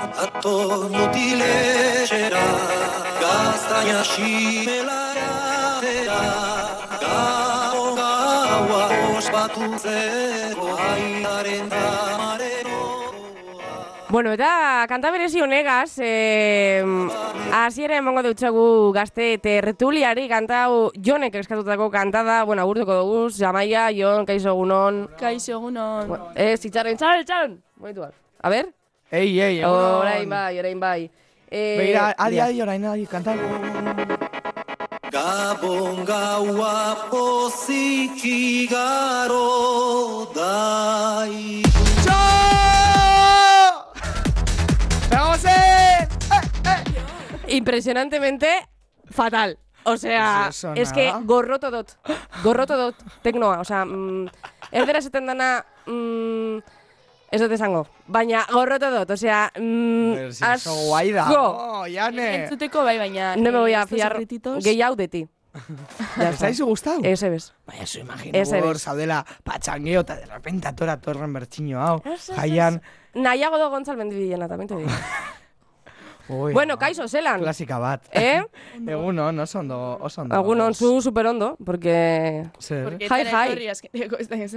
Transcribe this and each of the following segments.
Ato mutilexera Gaztaina ximelara Zera Gau gaua ospatu zeko Aitaren zamarero Bueno, eta kanta berezi honegaz, eh, hasiera emango dutxagu gazte tertuliari kanta hau jonek eskatutako kanta da, bueno, agurtuko dugu, Jamaia, Jon, kaixo egunon. Kaixo egunon. Bueno, Ez, itxarren, itxarren, itxarren! Momentu. A ber? Ei, ei, egunon. Orain bai, orain bai. Eh, Begira, adi, adi, orain, adi, kanta. Gabon gaua poziki garo dai ¡Vamos, eh! Impresionantemente fatal. O sea, Ez es que nada. gorroto dot. Gorroto dot teknoa, o sea, mm, erdera esaten dana, mm, ez dut esango, baina gorroto dot, o sea, mm, si oso guai da. asko. Oh, jane. Entzuteko bai, baina... No me voy a estos fiar secretitos- gehiago de ti. Ya Ez está. zaizu gustau? Ese bez. Baina, zu imagino, Ese hor zaudela patxangeo eta de repente atora torren bertxino hau. Jaian. Nahiago do Gontzal mendibilena, también te digo. Ui, bueno, ama, kaixo, zelan. Klasika bat. Eh? Egunon, oso ondo, oso ondo. Algunon, zu super ondo, porque... Zer? Porque Jai, jai.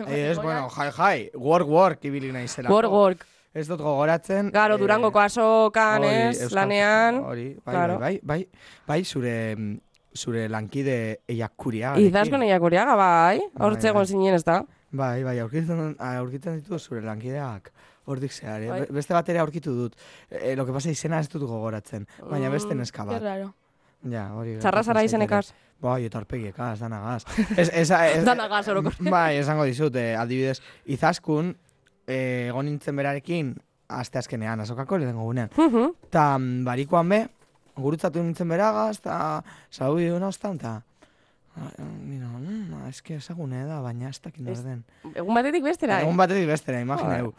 ez bueno, jai, jai, work, work, ibili naizela. Work, work. Ez dut gogoratzen. Garo, eh, Durangoko azokan, ez, lanean. Hori, bai, Claro. bai, bai, bai, bai, zure, zure lankide eiakuria. Izaskon eiakuriaga, bai. Bai, Hortze egon bai. zinen, ez da? Bai, bai, aurkitzen, aurkitzen ditu zure lankideak. Hortik zehar, eh? Bai. Be- beste bat ere aurkitu dut. E, lo que pasa izena ez dut gogoratzen. Baina beste Mm, neska bat. raro. Ja, hori. Txarra zara izenekaz. Bai, eta arpegiekaz, danagaz. ez, ez, ez, Danagaz, orokor. Bai, esango dizut, eh, adibidez, izaskun, eh, egon nintzen berarekin, aste azkenean, azokako lehenengo gunean. Mhm. Ta mm, barikoan be, gurutzatu nintzen beragaz, eta saudi duen ostan, eta... Mira, mm, eske ezagune da, baina ez dakit nor den. Egun batetik bestera, Egun eh? batetik bestera, imagineu.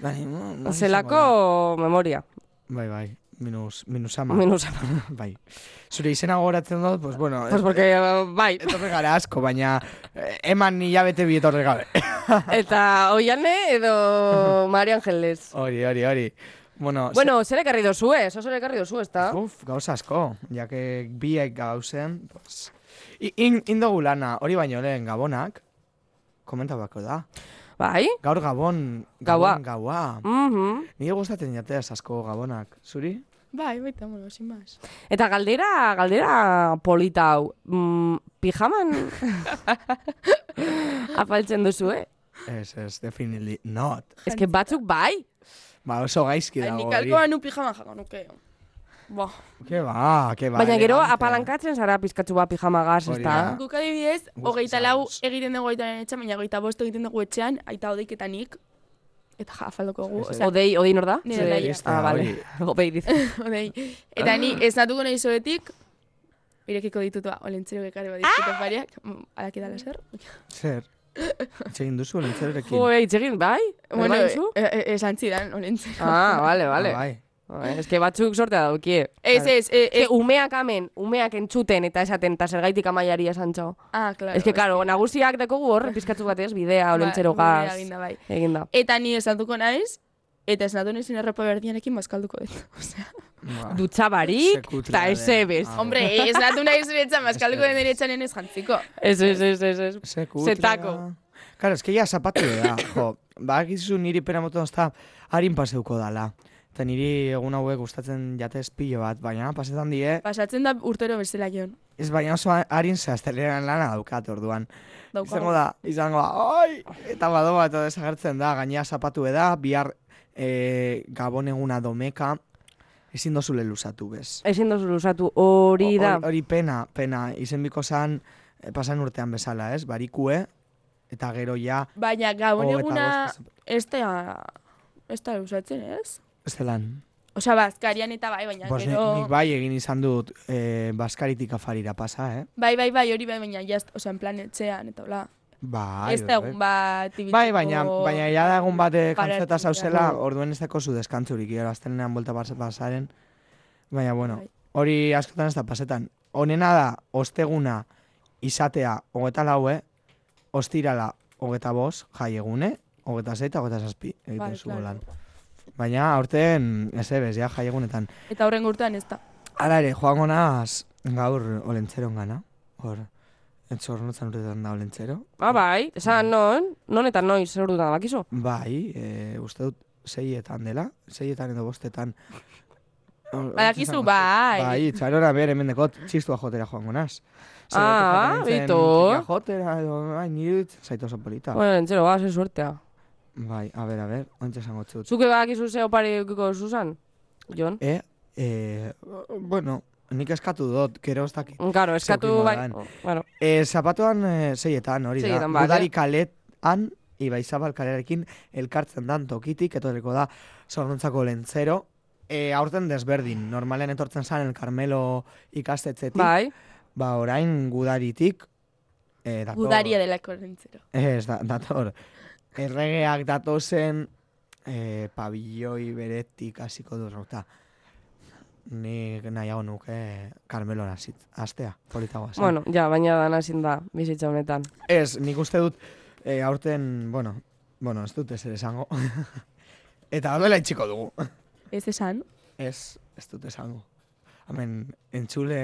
Dani, mm, noiz izango Zelako memoria. Bai, bai, minus, minusama. Minusa. bai. Zure izena gogoratzen dut, pues bueno, Pues porque, eh, bai. etorre gara asko, baina eh, eman hilabete bi etorre gabe. Eta Oiane edo Mario Ángeles. hori, hori, hori. Bueno, Bueno, zer ekarri dozu, ez? Oso ekarri dozu, ez da? Uf, gauza asko, jake biek gauzen, pues... In, indogu lana, hori baino lehen gabonak, komenta bako da. Bai? Gaur gabon, Gaua. gaua. Mhm. Nire gustatzen jateaz asko gabonak, zuri? Bai, baita, bueno, sin más. Eta galdera, galdera polita hau. Mm, pijaman afaltzen duzu, eh? Ez, ez, definitely not. Ez que batzuk bai. Ba, oso gaizki Ai, dago nik hori. alkoa nu pijama jako nuke. Boh. Ke ba, ke ba. Baina gero apalankatzen zara pizkatzu bat pijamagaz, ez Hori da? da. Guk adibidez, hogeita lau egiten dugu aitaren etxan, baina hogeita bost egiten dugu etxean, aita odeik eta nik, eta ja, afaldoko gu. Ez, Osea, Odei, odei nor da? Nire laia. Ah, vale. Odei diz. odei. Eta ni, ez natuko nahi zoetik, irekiko ditut ba, olentzero gekare bat dizkute pariak, mm, alaki dala zer. Zer? Txegin duzu, lintzerekin. Jo, eitzegin, bai? Bueno, Bai, e- e- esan zidan, olentzero. Ah, vale, vale. bai. Ez que batzuk sortea daukie. Ez, ez, e, Ez e, que umeak amen, umeak entzuten eta esaten eta zergaitik amaiari esan txo. ah, claro. Ez que, karo, nagusiak dekogu hor, pizkatzu batez, bidea, olentzero Ba, gurea gaz, eginda bai. eginda. Eta ni esatuko naiz, eta esnatu nizien errepa berdianekin bazkalduko dut. Osea, Ba. Dutxa barik, eta bez. Ah, hombre, esnatu nahi zuretzan bazkalduko den eretxanen ez jantziko. Ez, ez, ez, ez, ez. Zetako. Claro, es que ya zapatu da, jo. Bakizu niri peramoto da harin paseuko dala. Eta niri egun hauek gustatzen jatez pilo bat, baina pasetan die, Pasatzen da urtero bestela jon. ez baina oso harin zehazteleran lana daukat orduan. Daukagu. Izango da, izango da, oi! Eta bado bat desagertzen da, gainea zapatu da, bihar e, gabon eguna domeka, ezin dozule luzatu bez. Ezin dozu luzatu hori da. Hori pena, pena, izen biko zan, e, pasan urtean bezala, ez? Barikue, eta gero ja, Baina gabon eguna ez da, ez da usatzen, ez? Ez zelan. Osea, bazkarian eta bai, baina Bos, gero... nik bai egin izan dut e, baskaritik afarira pasa, eh? Bai, bai, bai, hori bai, baina jast, osea, en plan etxean, eta hola. Bai, ez da bai. egun bat ibitzeko... Bai, baina, baina ja da egun bat eh, kantzeta zauzela, claro. orduen ez dako zu deskantzurik, gero astelenean buelta pas- pasaren. Baina, bueno, Bai. hori askotan ez da pasetan. Honena da, osteguna izatea hogeta laue, ostirala hogeta bos, jai egune, hogeta zei eta hogeta zazpi egiten Bai, zu. Baina aurten ez ebes, ja, jaiegunetan. Eta horren urtean ez da. Hala ere, joango naz gaur olentzeron gana. Hor, entzor notzen urtetan da olentzero. Ah, bai, esan non, non eta noiz zer dutan bakizu? Bai, e, uste dut seietan dela, seietan edo bostetan. Badakizu, esan- bai. Bai, txarora ber hemen dekot txistua jotera joango naz. Zer, Ah, bitu. Jotera edo, bai, nire oso polita. Bueno, entzero, ba, ze suertea. Bai, a ber, a ber, ontsa esango txut. Zuke bakizu ze opari eukiko Susan? Jon? E, e, bueno, nik eskatu dut, gero ez dakit. Karo, eskatu bai. dan. Bueno, E, zapatuan e, seietan, hori Seietan, da. bale. Udari kaletan, Ibaizabal kalearekin elkartzen dan tokitik, etorriko da zornontzako lentzero. E, aurten desberdin, normalen etortzen zan el Carmelo ikastetzetik. bai. Ba, orain gudaritik. E, dator, Gudaria delako rentzero. Ez, da, dator. Erregeak datozen e, pabilloi beretik hasiko du rauta. Nik nahiago nuke Carmelon hasit, astea, politagoa zen. Bueno, ja, baina dana ezin da, bizitza honetan. Ez, nik uste dut, e, aurten, bueno, bueno, ez dut ezer esango. Eta horrela itxiko dugu. Ez esan. Ez, ez dut esango. Hemen, entzule,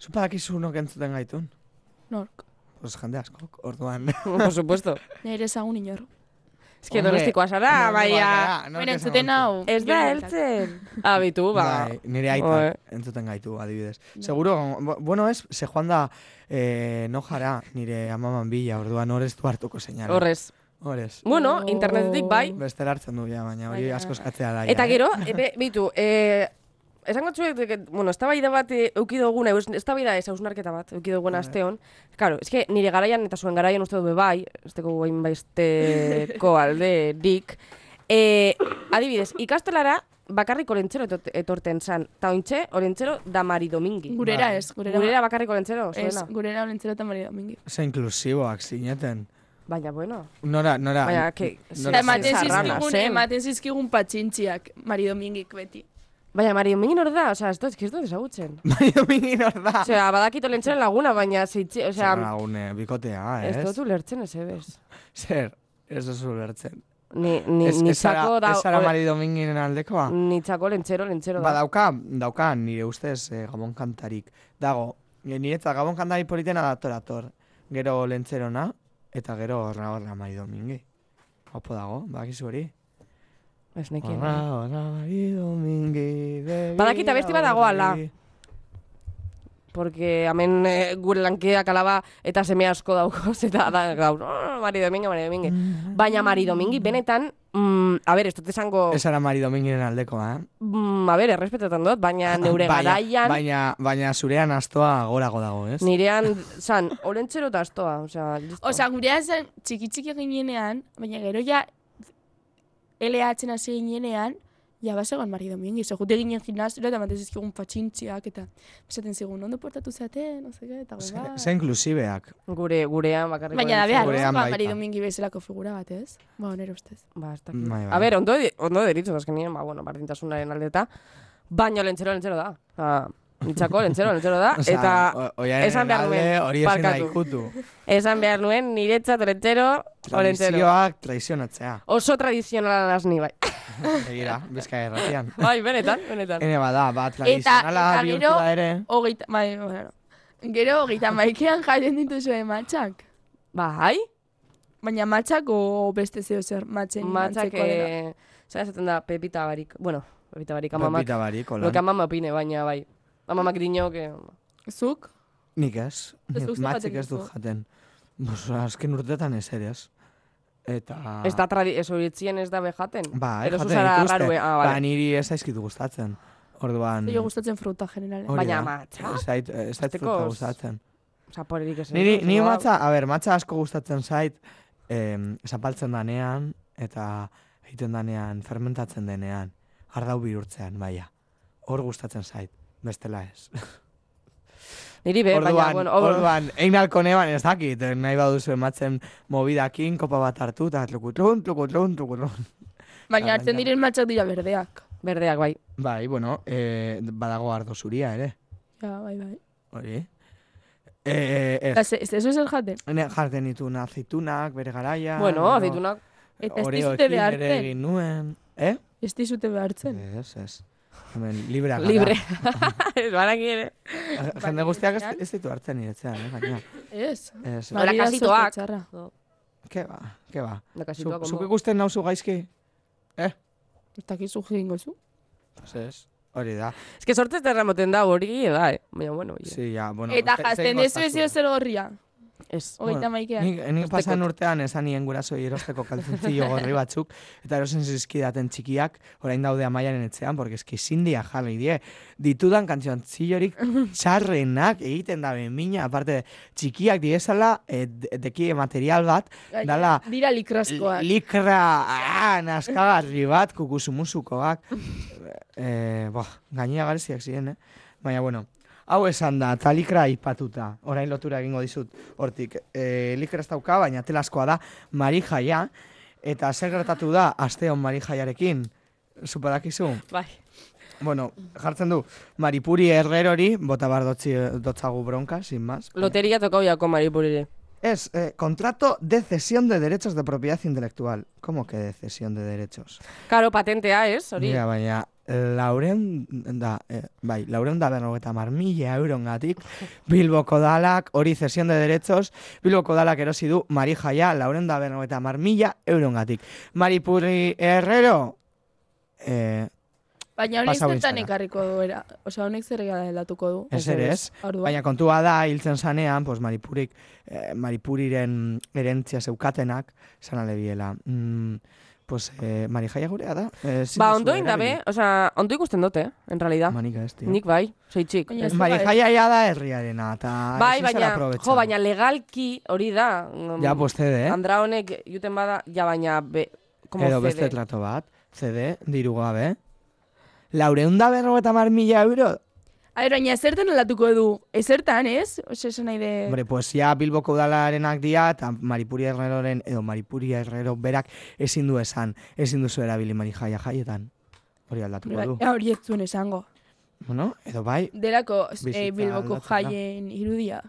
zupadakizu nok entzuten gaitun? Nork. Pues jende askok, orduan. Por supuesto. Nire ezagun inorro. Ez que donostikoa zara, baina... Bueno, esango entzuten zu. hau. Ez da Jon heltzen. Abitu, ba. Bai, nire aita Oe. entzuten gaitu, adibidez. Seguro, bu- bueno ez, se joan da eh, no jara nire amaman bila, orduan horrez du hartuko seinala. Horrez. Horrez. Bueno, internetetik bai. Bestera hartzen du, ja, baina hori Baina- asko eskatzea da. Eta ja, gero, ebe, bitu, eh, esango txuek, que, bueno, eztabaida bat eh, euki duguna, eus- eztabaida ez, hausnarketa bat, euki duguna Bai. asteon. Claro, eske nire garaian eta zuen garaian uste du be bai, ez teko guain baizteko alde dik. Eh, adibidez, ikastelara bakarrik olentzero etorten zan. Ta ointxe, olentzero da Mari Domingi. Gurera ez, gurera. Gurera bakarrik olentzero, Ez, zuena. gurera olentzero eta Maria Domingi. Ze inklusiboak zineten. Baina, bueno. Nora, nora. Baina, que- nora- ematen zizkigun, ematen zizkigun patxintziak Mari Domingik beti. Baina Mari Domingi nor da, osea, ez dut, ez dut ezagutzen. Bai, domingin hor da. Osea, badakit olentzero laguna, baina zeitxe, osea, Zer lagune, bikotea, ez ez? dut ulertzen ez ebez. Zer, ez duzu ulertzen. Ni, ni, Ez, nitzako da... ez zara ole- Mari Dominginen aldekoa? Nitzako lentzero, lentzero da. Ba, dauka, dauka nire ustez eh, gabon kantarik. Dago, e, niretzat gabon kantari politena dator ator. Gero lentzerona, eta gero horra horra Mari Domingi. Opo dago, badakizu hori. Ez nekien. Horra horra Mari Domingi. begira Badakit abesti bat dago ala. horri. Porque hemen eh, gure lankeak alaba eta seme asko daukoz, eta da gaur, oh, Mari Domingi, Mari Domingi. Baina Mari Domingi, benetan, mm, a ber, ez dut esango, Ez ara Mari Dominginen aldekoa, eh? mm, a ber, errespetetan dut, baina neure Baina- garaian, Baina, baina zurean astoa gorago dago, ez? nirean, zan, olentzero eta astoa, osea, listo. Osea, gurea zen txiki txiki ginenean, baina gero ja LH hasi ginenean, ja basegoan Mari Domingi, ze jute ginen gimnasiora eta ematen zizkigun patxintziak, eta esaten zigun, ondo portatu zate, no sé qué, eta gure ze inklusibeak. Gure, gurean bakarrik Baina da behar, Gurean ba, baita. Mari Domingi bezalako figura bat, ez? Ba, nire ustez. Ba, ez dakit. Bai, bai. A ber, ondo, ondo deritzu, azkenien, ba, bueno, bardintasunaren aldeta, baina lentzero, lentzero da. Ba, nitzako, lentzero, lentzero da, Osea, eta esan behar nuen, hori barkatu. ikutu. esan behar nuen niretzat olentzero, olentzero. Tradizioak traizionatzea. Oso tradizionala nazni, bai. Egira, bizka erratian. bai, benetan, benetan. Ene bada, ba, tradizionala eta bihurtu gero- ere. Hogeita, bai, bueno. Gero, hogeita maikean jaten dituzue matxak. Bai, Baina matxak o beste zeo zer matxen matzak, antzeko dena? eh, zara esaten da, pepita barik, bueno, pepita barik, amamak, Pepita barik, lo que holan. amama opine, baina, bai. Amamak dino, que... Zuk? Nik ez. Matzik jaten ez du jaten. Bos, azken urtetan ez ere ez. Eta... Ez da tradi, ez horitzien ez da bejaten. Ba, Edo jaten rarue, ah, Ba, vale. niri ez zaizkitu gustatzen. Orduan... Jo gustatzen fruta generalen. hori Baina da. matxa? Ez zait, ez zait Azteko fruta gustatzen. Zaporerik ez. Niri, niri ba, matza, a ber, matza asko gustatzen zait, em, zapaltzen danean, eta egiten danean, fermentatzen denean, ardau bihurtzean, baia. Hor gustatzen zait, bestela ez. Niri be, baina, orduan, bueno, hor- orduan, egin alko neban ez dakit, eh, nahi baduzu ematzen mobidakin, kopa bat hartu, eta trukutrun, trukutrun, trukutrun. Baina Bai, hartzen diren matxak dira berdeak. berdeak, bai. Bai, bueno, eh, badago ardo zuria ere, Ja, bai, bai. hori. Eh, Eta ez, ez ez zer jaten. ne jartzen ditun aceitunak, bere garaia. Bueno, aceitunak, Eta ez dizute ere behartzen. egin nuen. Eh? Ez dizute behartzen. Ez, ez. Hemen, libreak gara. Libre. Ez baraki ere. Jende guztiak ez, ez ditu hartzen niretzean, eh, gaina. Ez. Ez, kasitoak. sorte txarra. ke ba, ke ba. Zuk kasituak zuk ikusten nauzu gaizki? Eh? Ez dakizu jingo zu. Pues ez, hori da. Ez que sortez terra moten da hori da, eh? Baina, bueno, oie. Sí, ja, bueno. Eta jazten dezu goztazu. ezio zer gorria. Ez. Hogeita maikean. Nik, nik pasan urtean esan nien gurasoi erosteko kalzentzillo gorri batzuk, eta erosen zizkidaten txikiak, orain daude amaiaren etxean, porque eski zindia jarri die. Ditudan kantziontzilorik txarrenak egiten da mina, aparte txikiak diezala, e, deki material bat, dala Dira likraskoak. likra ah, naskagarri bat, kukusumusukoak. e, boh, gainea gareziak ziren, eh? Baina, bueno, hau esan da, eta likra ipatuta, orain lotura egingo dizut, hortik, e, likra ez dauka, baina telaskoa da, marijaia, eta zer gertatu da, asteon marijaiarekin, superakizu? Bai. Bueno, jartzen du, Maripuri Herrerori, bota bar dotzi, dotzagu bronka, sin más. Loteria tokau jako maripurire. Es eh, contrato de cesión de derechos de propiedad intelectual. ¿Cómo que de cesión de derechos? Karo, patentea, ez? Hori. Mira, baina, lauren da, eh, bai, lauren da berrogeta mar mila eurongatik, Bilboko dalak, hori cesión de derechos, Bilboko dalak erosi du, Mari Jaia, lauren da berrogeta mar mila eurongatik. Maripuri Herrero, eh, Baina honek zertan ekarriko du, era. Osea, honek zer aldatuko du. Ez ere ez. Baina kontua da, hiltzen zanean, pues, Maripurik, eh, Maripuriren erentzia zeukatenak, zan alebiela. Mm, pues, eh, Marijaia gurea da. Eh, Ba, ondo indabe, osea, ondo ikusten dute, en realidad. Manika ez, tio. Nik bai, soitxik. Baina ez Marijaia ja da herriarena, eta Bai, baina, jo, baina legalki hori da. mm, Ja, pues CD, eh? Andra honek juten bada, ja baina, be, como Edo CD. beste trato bat, CD, diru gabe. Laureunda berrogeta mar mila euro? A ber, baina zertan aldatuko du. Ezertan, ez? Ose, esan nahi de... Hombre, pues ja Bilboko udalarenak dira, eta Maripuri Herreroren, edo Maripuri Herrero berak ezin du esan, ezin duzu erabili Marijaia jaietan. Hori aldatuko Bai, du. hori ez zuen esango. Bueno, edo bai, Delako eh, Bilboko da. jaien irudia.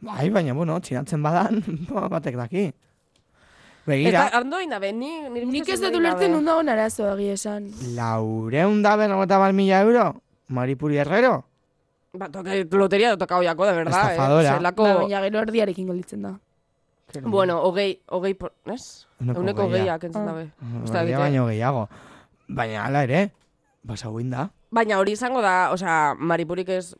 bai, baina, bueno, txinatzen badan, ba, batek daki. Eta Begira, ondo indabe, ni, nire Nik ez dut ulertzen indabe. un dagoen arazo agi esan. laureunda berrogeta mar mila euro? Maripuri Herrero? Ba, toke, loteria dut tokau jako, de verdad, Estafadora. eh? Zelako, Ba, baina gero erdiarekin gelditzen da. bueno, hogei, hogei, por, ez? Euneko hogeia. hogeiak entzun Ah. dabe. Baina dakit, eh? baino gehiago. Baina hala ere, basau da. Baina hori izango da, osea, maripurik ez,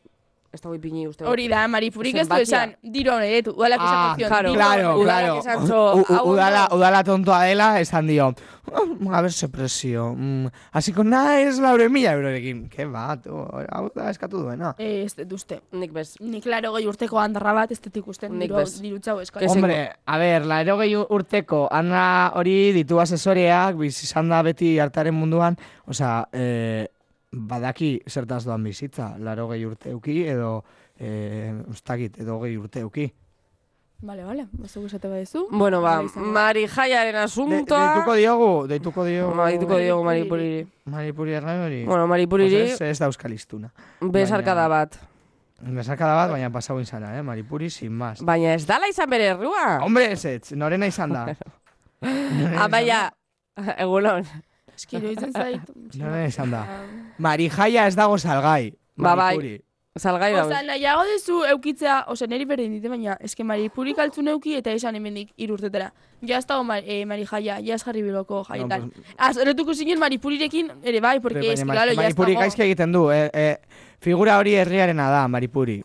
ez da ipini uste. Hori da, Maripurik ez du esan, diro ere, udalak Ah, esan zion. claro, claro, claro. udala, udala tontoa dela, esan dio, "Mm, a ver, se presio, mm, hasiko naiz laure mila eurorekin. Ke ba, tu, hau da eskatu duena. Eh, ez dut uste. Nik bez. Nik laro gehi urteko handarra bat ez dut ikusten Nik diru, bez. dirutzau eskatu. Ez- Hombre, a ver, la erogei urteko, ana hori ditu asesoreak, biz izan da beti hartaren munduan, osea, eh, badaki zertaz doan bizitza, laro gehi urte euki, edo, eh, ustakit, edo gehi urte euki. Vale, vale, bazuk esate badezu. Bueno, ba. Mari Jaiaren De, asuntoa... deituko diogu, deituko diogu. Ba, dituko diogu Maripuriri. Maripuriri. Maripuri Herreri. Bueno, Maripuriri, Pues ez, ez da euskalistuna. besarkada bat. Besarkada bat, baina pasau izana, eh? Maripuri, sin más. Baina ez dala izan bere errua. Hombre, ez ez, norena izan da. Ah, baina, egunon. Eski iruditzen zait. Norena izan da. Ah. Marijaia ez dago salgai. Ba, bai. Maripuri. Salgai da. Osa, nahiago dezu eukitzea, osa, neri berdin dite, baina, eske Maripurik altzun euki eta esan hemendik irurtetera. Ja ez dago mar, eh, Mari jaia, ja ez jarri biloko jaietan. No, Azorretuko zinen Maripurirekin ere bai, porque Mar- claro, ja ez Maripuri dago. gaizki egiten du, eh, eh, figura hori herriarena da, Maripuri.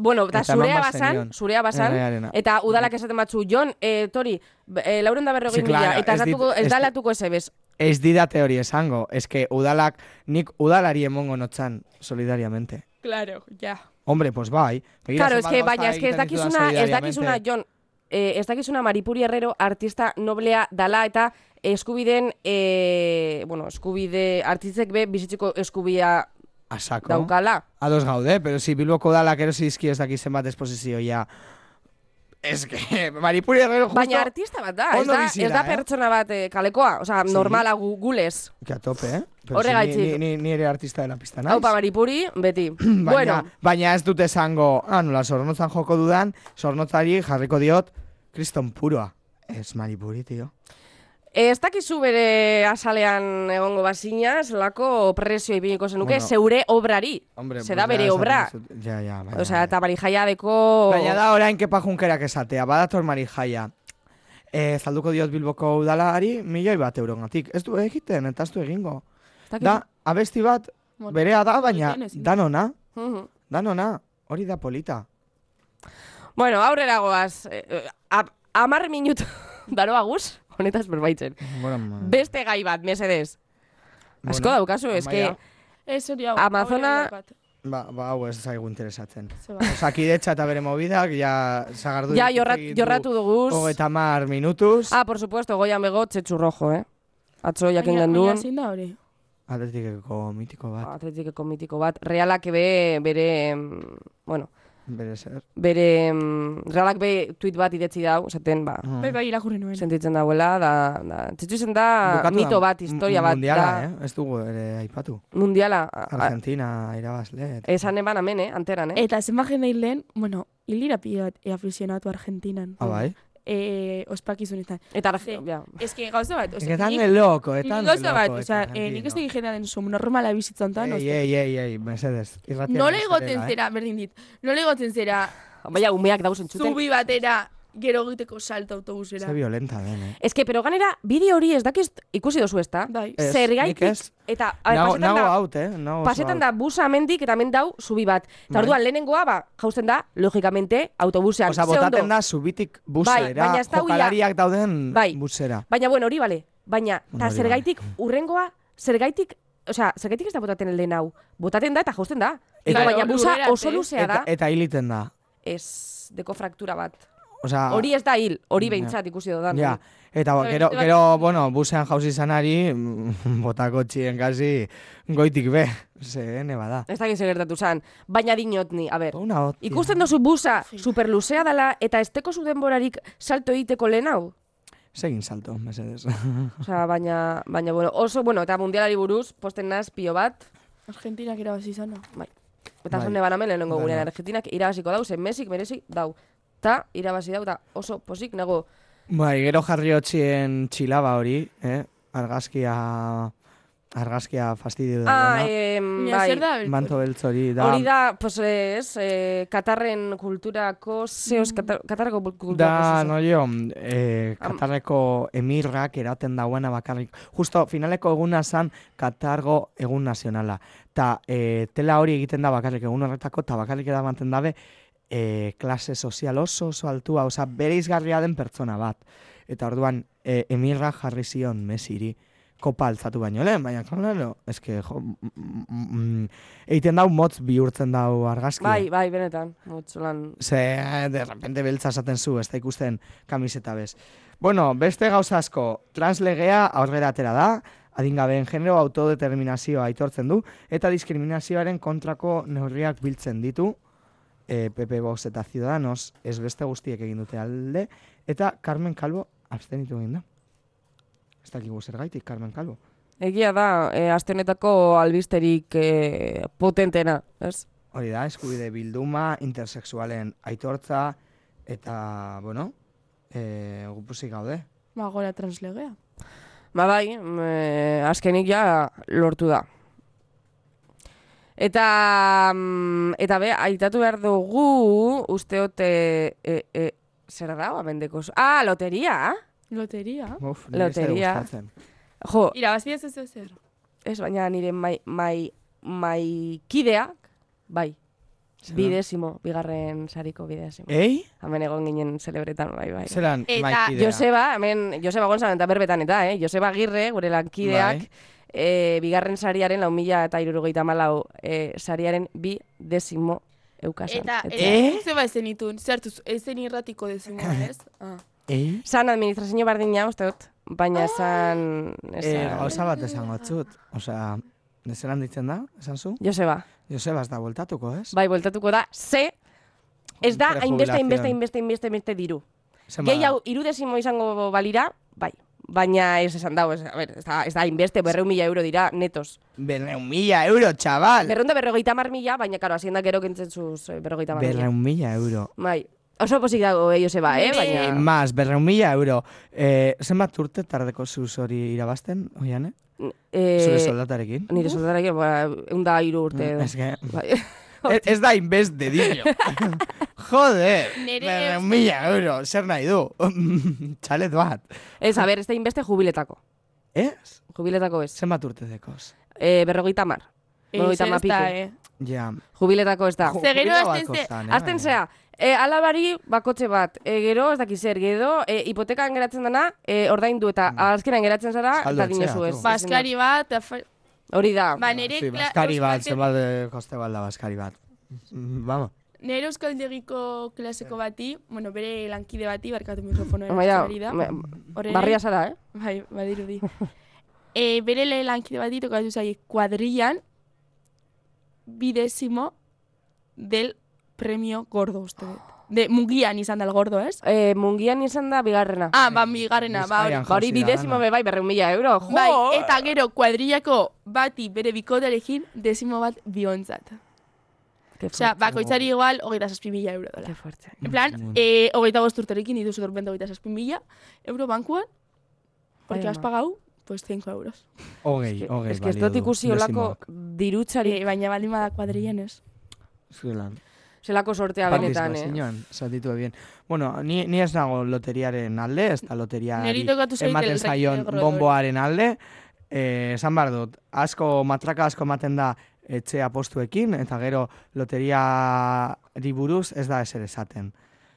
Bueno, eta zurea basan, zurea basan, eta udalak esaten batzu, Jon, eh, Tori, eh, lauren da berrogei Sí, mila, claro, eta ez ez, dit- datuko, ez ez- dalatuko ez ebez. Ez didate hori esango, eske udalak, nik udalari emongo notzan, solidariamente. Claro, ja. Hombre, pues bai. Claro, es que, baina, es que ez dakizuna, ez dakizuna, Jon, eh, ez dakizuna Maripuri Herrero artista noblea dala eta eskubiden, eh, bueno, eskubide, artistek be bizitzeko eskubia Asako. daukala. Ados gaude, pero si Bilboko udalak erosi izki ez dakiz zenbat esposizioia. Es que Maripuri Herrero justo... Baina artista bat da, ez da, bizi ez da, eh? pertsona bat eh, kalekoa, osea, Sí. normala gu, gulez. Que a tope, eh? Pero si ni, ni, ni ere artista de la pista naiz. Haupa Maripuri, beti. Baina, bueno, baina ez dut esango, ah, nola zornotzan joko dudan, zornotzari jarriko diot kriston puroa. Ez Maripuri, tio. Ez dakizu bere azalean egongo bazina, zelako presio ipiniko zenuke, Bueno. zeure obrari. Hombre, Ze pues bere obra. Ja, ja, baina. Osea, eta bari jaia deko... Baina da orain kepa junkerak esatea, badator mari jaia. E, zalduko diot Bilboko udalari milioi bat eurogatik. Ez du egiten, eta ez du egingo. Da, abesti bat, berea da, baina danona, danona, hori da polita. Bueno, aurrera goaz. Eh, eh, a- Amar minutu daroa guz, honetaz berbaitzen. Bueno, Beste gai bat, mesedez. Asko bueno, daukazu, eske... Amaia, Ez hori hau. Amazona-. Ba, ba, hau ez zaigu interesatzen. Ze ba. Osakidetza eta bere mobidak, ja, zagardu Ja, jorrat, jorratu duguz. Hogeita mar minutuz. Ah, por supuesto, goian bego, txetxu rojo, eh? Atzo jakin Baina- genduen. baina da hori? Atletikeko mitiko bat, Atletikeko mitiko bat. Realak be, bere, em, bueno, bere zer. bere, em, realak be tweet bat idetzi dau, esaten, ba, Mm. Bai, bai, irakurri nuen. sentitzen dauela, da, da, txetxu izen da Bukatu mito da, bat, historia bat, Mundiala, da, eh? Ez dugu ere aipatu. mundiala, Argentina irabazle. esan eban amen, eh, anteran, eh? Eta zenba jende hil lehen, bueno, hil dira pila bat e afizionatu Argentinan. Ah, bai? E, ospakizunetan. Eta, Ze, ja, Ez que gauza bat, osea, Etan nik- de loko, etan de Gauza bat, loko, osea, eta eh, nik ez egin jendea den som normala bizitzan tan, Ei, ei, ei, ei, mesedez. Nola egoten eh? zera, berdin dit, nola egoten zera, baina umeak dauzen txuten. zubi batera, gero egiteko salto autobusera. Ze violenta den, eh? Ez que, pero ganera, bideo hori ez dakiz ikusi dozu ezta? Bai. Ez, nik Zergaitik, ez. eta, a Nago, pasetan nago da, out, eh? Nago pasetan da busa amendik eta hemen dau zubi bat. Eta Bai. orduan lehenengoa, ba, jausten da, logikamente, autobusean. Ondo? botaten da zubitik busera, baina ez dauia- jokalariak dauden Bai. busera. Baina, bueno, hori bale. Baina, eta zergaitik, urrengoa, zergaitik, osea, zergaitik ez da botaten lehen hau. Botaten da eta jausten da. Eta- baina busa oso luzea da. Eta, eta hiliten da. Ez, deko fraktura bat. Osea, Hori ez da hil, hori behintzat ikusi dudan. Ja, eta Bai, gero, bat- gero, bueno, busean jauzi zanari, botako txien kasi, goitik be, ze, bada. Ez da gertatu zan. Baina dinot ni, a ber. Hot, Ikusten dozu busa super luzea dela eta esteko zu denborarik salto egiteko lehen hau. Segin salto, mesedez. Osea, baina, baina, bueno, oso, bueno, eta mundialari buruz, posten naz, pio bat, Argentinak irabazi izan. eta Bai. zonde banamen lehenengo Bai, gurean bai. Argentinak irabaziko dau, zen Mesik merezik dau. Ta, irabazi dau, eta oso posik nago. bai, gero jarri hotxien txilaba hori, eh? Argazkia, argazkia fastidio da. Ah, em, bai. da? Manto beltz hori da. Hori da, pues ez, eh, Katarren kulturako, zeoz, Katar, Katarreko kulturako Da, no jo, eh, Katarreko emirrak eraten dauena bakarrik. Justo, finaleko eguna zan Katargo egun nazionala. Ta eh, tela hori egiten da bakarrik egun horretako, ta bakarrik eramaten dabe eh, klase sozial oso oso altua, osea, bere izgarria den pertsona bat. Eta orduan, eh, emirra jarri zion mesiri kopa altzatu baino lehen, baina, claro, eske, jo, egiten dau motz bihurtzen dau argazkia. Bai, bai, benetan, motzolan. Ze, de repente beltza esaten zu, ez da ikusten kamiseta bez. Bueno, beste gauza asko, translegea aurrera atera da, adingabeen genero autodeterminazioa aitortzen du, eta diskriminazioaren kontrako neurriak biltzen ditu, e, PP Vox eta Ciudadanos, ez beste guztiek egin dute alde, eta Carmen Calvo abstenitu egin da. Ez dakigu zergaitik, Carmen Calvo. Egia da, e, aste honetako albisterik e, potentena, ez? Hori da, eskubide bilduma, intersexualen aitortza, eta, bueno, e, gupusik gaude. Ba, gora translegea. Ba bai, e, azkenik ja lortu da. Eta, mm, eta be, aitatu behar dugu, usteot, e, e, zer da, amendeko? Ah, loteria! Loteria. Uf, Loteria. Jo, Irabazi ez ez zer. ez baina nire mai, mai, mai kideak, bai, Zelan? bidezimo, bigarren sariko bidezimo. Ei? Hemen egon ginen celebretan, bai, bai. Zeran, Eta? Joseba, hemen, Joseba Gonzalo eta berbetan eta, eh? Joseba Agirre, gure lankideak, Bai. Eh, bigarren sariaren, lau mila eta irurogeita malau, eh, sariaren bi dezimo eukasan. Eta, Eta- eh? zeba ezen itun, zertu, ezen irratiko dezimo, ez? Ah. Ei? San administrazio bardina, uste dut, baina esan... Eh, esan gauza bat esango txut. Osea, zelan ditzen da, esan zu? Joseba, Joseba ez da voltatuko, ez? bai, bueltatuko da, ze, ez da, hainbeste, hainbeste, hainbeste, hainbeste, hainbeste diru. Gehiago, irudezimo izango balira. Baina ez esan dago, ez, a ber, ez da, ez da hainbeste, berreun mila euro dira, netos. Berreun mila euro, txabal! Berreun da berrogeita mar mila, baina, karo, haziendak gero kentzen zuz eh, berrogeita mar mila. Berreun mila euro. Bai, Oso posik dago eh, Joseba, eh? Baina... Mas, berreun mila euro. Eh, zenbat urte tardeko zuz hori irabazten, oian, eh? Eh, Zure soldatarekin. Nire soldatarekin, ba, egun da hiru urte. edo. Ez que, Bai. ez, ez da inbest de dillo. Joder, berreun mila euro, zer nahi du? Txalet bat. Ez, a ber, ez da inbeste jubiletako. Ez? Jubiletako ez. Zenbat urte dekoz? Eh, berrogeita mar. Berrogeita Ez, hamar ez da, piku. eh. Ja. Jubiletako ez da. Jo, Ze gero jubila hasten bat ze- kostan, eh, Azten baina. zea, e, alabari bakotxe bat, e, gero, ez dakiz zer, gero, e, hipotekan geratzen dana, e, ordaindu eta azkenan geratzen zara, Saldo eta etxea, ez. Baskari bat, Hori da. ba, nire... Sí, baskari bat, Euskal- zenbat de koste balda baskari bat. Mm, Vamos. Nire euskaldegiko klaseko bati, bueno, bere lankide bati, barkatu mikrofonoa Baina, ari da. Horrela- barria zara, eh? Bai, badirudi. e, bere le lankide bati tokatu zai kuadrillan bidezimo del premio gordo, uste dut. De mugian izan da el gordo, ez? E, mungian izan da bigarrena. Ah, ba, bigarrena, ba, hori. Ba, bidezimo be bai, berreun mila euro. Jo! Bai, eta gero kuadrillako bati bere bikotarekin dezimo bat biontzat. Qué Osea, fuerte. bakoitzari igual, hogeita zazpi mila euro dola. fuerte. En plan, eh, hogeita bost urterekin dituzu dorpente hogeita zazpi mila euro bankuan, porque has pagado, pues 5 euros. Hogei, hogei Ez que ez balio dut du, ikusi olako dezimoak. dirutzari, Eh, baina baldin bada kuadrillan ez. Zuelan. Zelako sortea benetan, eh? Partizipazioan, zatitu bien. Bueno, ni, ni ez nago loteriaren alde, ez da loteriari ematen el zaion recreo bomboaren alde. Eh, esan behar dut, asko, matraka asko ematen da etxe apostuekin, eta gero loteriari buruz ez da eser esaten.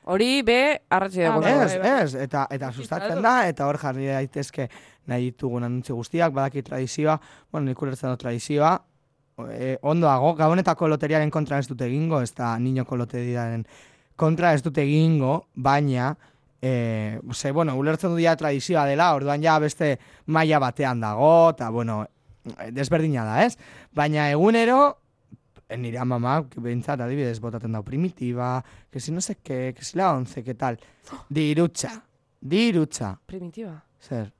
Hori be, arratxe Ah, dago. bai, Ez, bai, bai. ez, eta, eta sustatzen da, eta hor jarri daitezke nahi ditugun anuntzi guztiak, badaki tradizioa, bueno, nik ulertzen dut tradizioa, e, ondoago, gabonetako loteriaren kontra ez dute egingo, ez da ninoko loteriaren kontra ez dute egingo, baina, e, ze, bueno, ulertzen dut ja tradizioa dela, orduan ja beste maila batean dago, eta, bueno, desberdina da, ez? Baina egunero, eh, nire amama, behintzat, adibidez, botaten dau primitiba, que si no sé qué, que si la once, que tal. Dirutza, dirutza. Primitiba. Zer,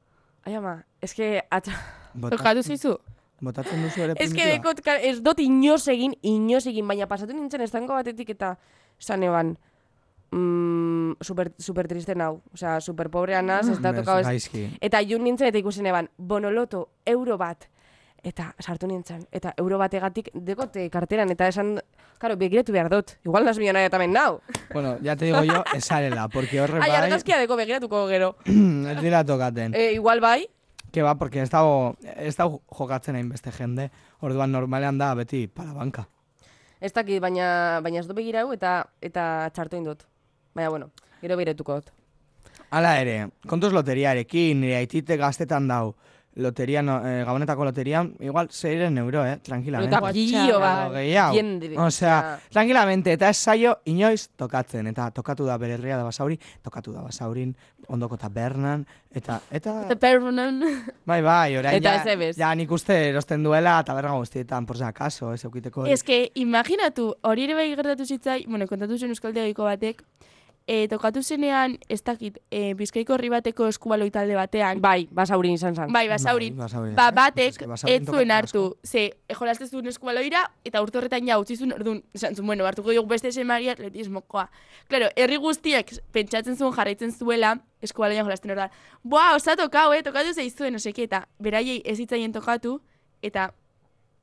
Ai ama, ez que... Atxa... bota, Tokatu zizu? Botatzen duzu ere Ez que primitiba? dekot, ez dut inoz egin, inoz egin, baina pasatu nintzen estango batetik eta esan eban, mm, super, super triste nau. Osea, super pobrea naz, ez da Bez, tokau ez. Eta jun nintzen eta ikusen eban, bonoloto, euro bat. Eta sartu nintzen, eta euro bategatik dekote karteran, eta esan, karo, begiratu behar dut. Igual nas millonaria eta men nau. Bueno, ya te digo yo, esarela, porque horre Ai, bai, argazkia deko begiratuko gero. ez dira tokaten. E, igual bai, Que ba, porque ez dago, ez dago jokatzen hainbeste jende, orduan normalean da beti palabanka. ez dakit, baina, baina ez du begirau eta eta txartu indut. Baina, bueno, gero begiratuko dut. Hala ere, kontuz loteriarekin, nire aitite gaztetan dau, loteria, no, eh, gabonetako loterian, igual zeiren euro, eh, tranquilamente. Eta pilo bat. Edo gehiago. jende- Osea, tranquilamente, eta ez saio inoiz tokatzen, eta tokatu da bere herria da basauri, tokatu da basaurin, ondoko tabernan, eta, eta, Eta perronen. bai, bai, orain Eta ja, ja nik uste erosten duela taberna guztietan, por si acaso, ez eukiteko. Ez que, imaginatu, hori ere bai gertatu zitzai, bueno, kontatu zen euskaldeagiko batek, e, tokatu zenean, ez dakit, e, bizkaiko herri bateko eskubaloi talde batean, Bai, basaurin izan zan. bai, basaurin, Bai, basaurin, ba, eh? batek Ez zuen hartu, ze, jolaste zuen eskubaloira, eta urte horretan ja utzi zuen, orduan, esan zuen, bueno, hartuko dugu beste semaria atletismokoa. Claro, herri guztiak pentsatzen zuen jarraitzen zuela, eskubaloian jolasten orduan, boa, osa tokau, eh, tokatu zeizuen, oseke, eta beraiei ez hitzaien tokatu, eta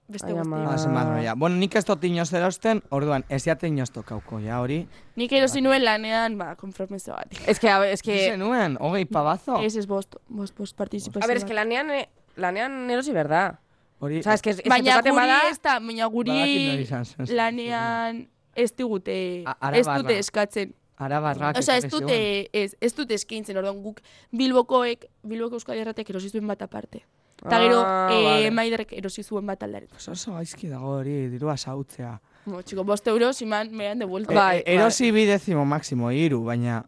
beste guzti. Ah, ja. Bueno, nik ez dut inoz erosten, orduan, ez jate inoz tokauko, ja, hori. Nik erosi nuen lanean, ba, konformezio bat. Ez que, a ver, ez Que... que... Zenuen, hogei pabazo. Ez ez bost, bost, bost partizipazio. A ver, ez que lanean, eh, lanean erosi berda. Hori, O sea, es que, es que Baina guri bada... ez da, baina guri lanean ez digute, ez dute eskatzen. Arabarrak. Osea, ez dute, ez, ez dute eskaintzen, orduan guk Bilbokoek, Bilboko Euskal Herratek erosi zuen bat aparte. Eta gero, Ah, eh, vale. Maiderrek erosi zuen bat aldaren. Oso, oso gaizki dago hori, dirua sautzea. Bo, txiko, bost euros, iman, mehan de vuelta. Bai, E, erosi bi dezimo máximo, iru, baina...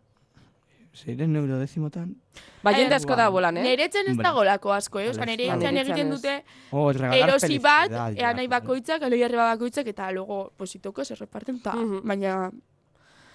Zeiren euro dezimotan? Ba, jende asko da bolan, eh? Nere etxen ez dagolako asko, eh? Osa, Nire egiten etxean dute Oh, erosi bat, ea nahi bakoitzak, aloi bakoitzak, eta luego, positoko, se reparten, ta, Mhm. baina...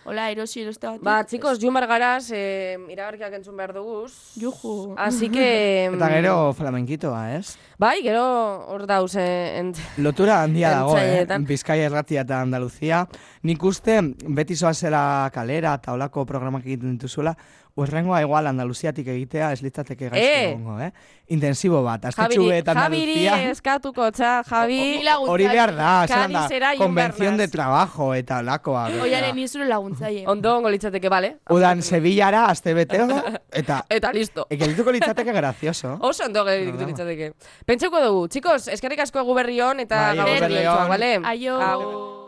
Hola, erosi eroste. Ba, txikos, jun bar garaz, eh, iragarkiak entzun behar duguz. Juju. Así que... Eta gero flamenkitoa, ez? Bai, gero hor dauz, eh, ent... Lotura handia dago, eh? Bizkaia erratia eta Andaluzia. Nik uste, beti zoazela kalera eta olako programak egiten dituzuela, urrengoa igual Andaluziatik egitea ez litzateke gaizki Eh! egongo, eh? Intensibo bat, astetxu eta Javiri Andaluzia. eskatuko, txa, Javi... Hori behar da, zelan da, behar de trabajo eta olakoa. Oiaren nizure laguntzaile. Ondo ongo litzateke, bale? Udan Sevillara, aste beteo, eta Eta listo. egelituko litzateke grazioso. Oso ondo Programa. litzateke. Pentsauko dugu, txikos, eskerrik asko egu berri hon eta Bai, gaur berri berri on. bale? Aio.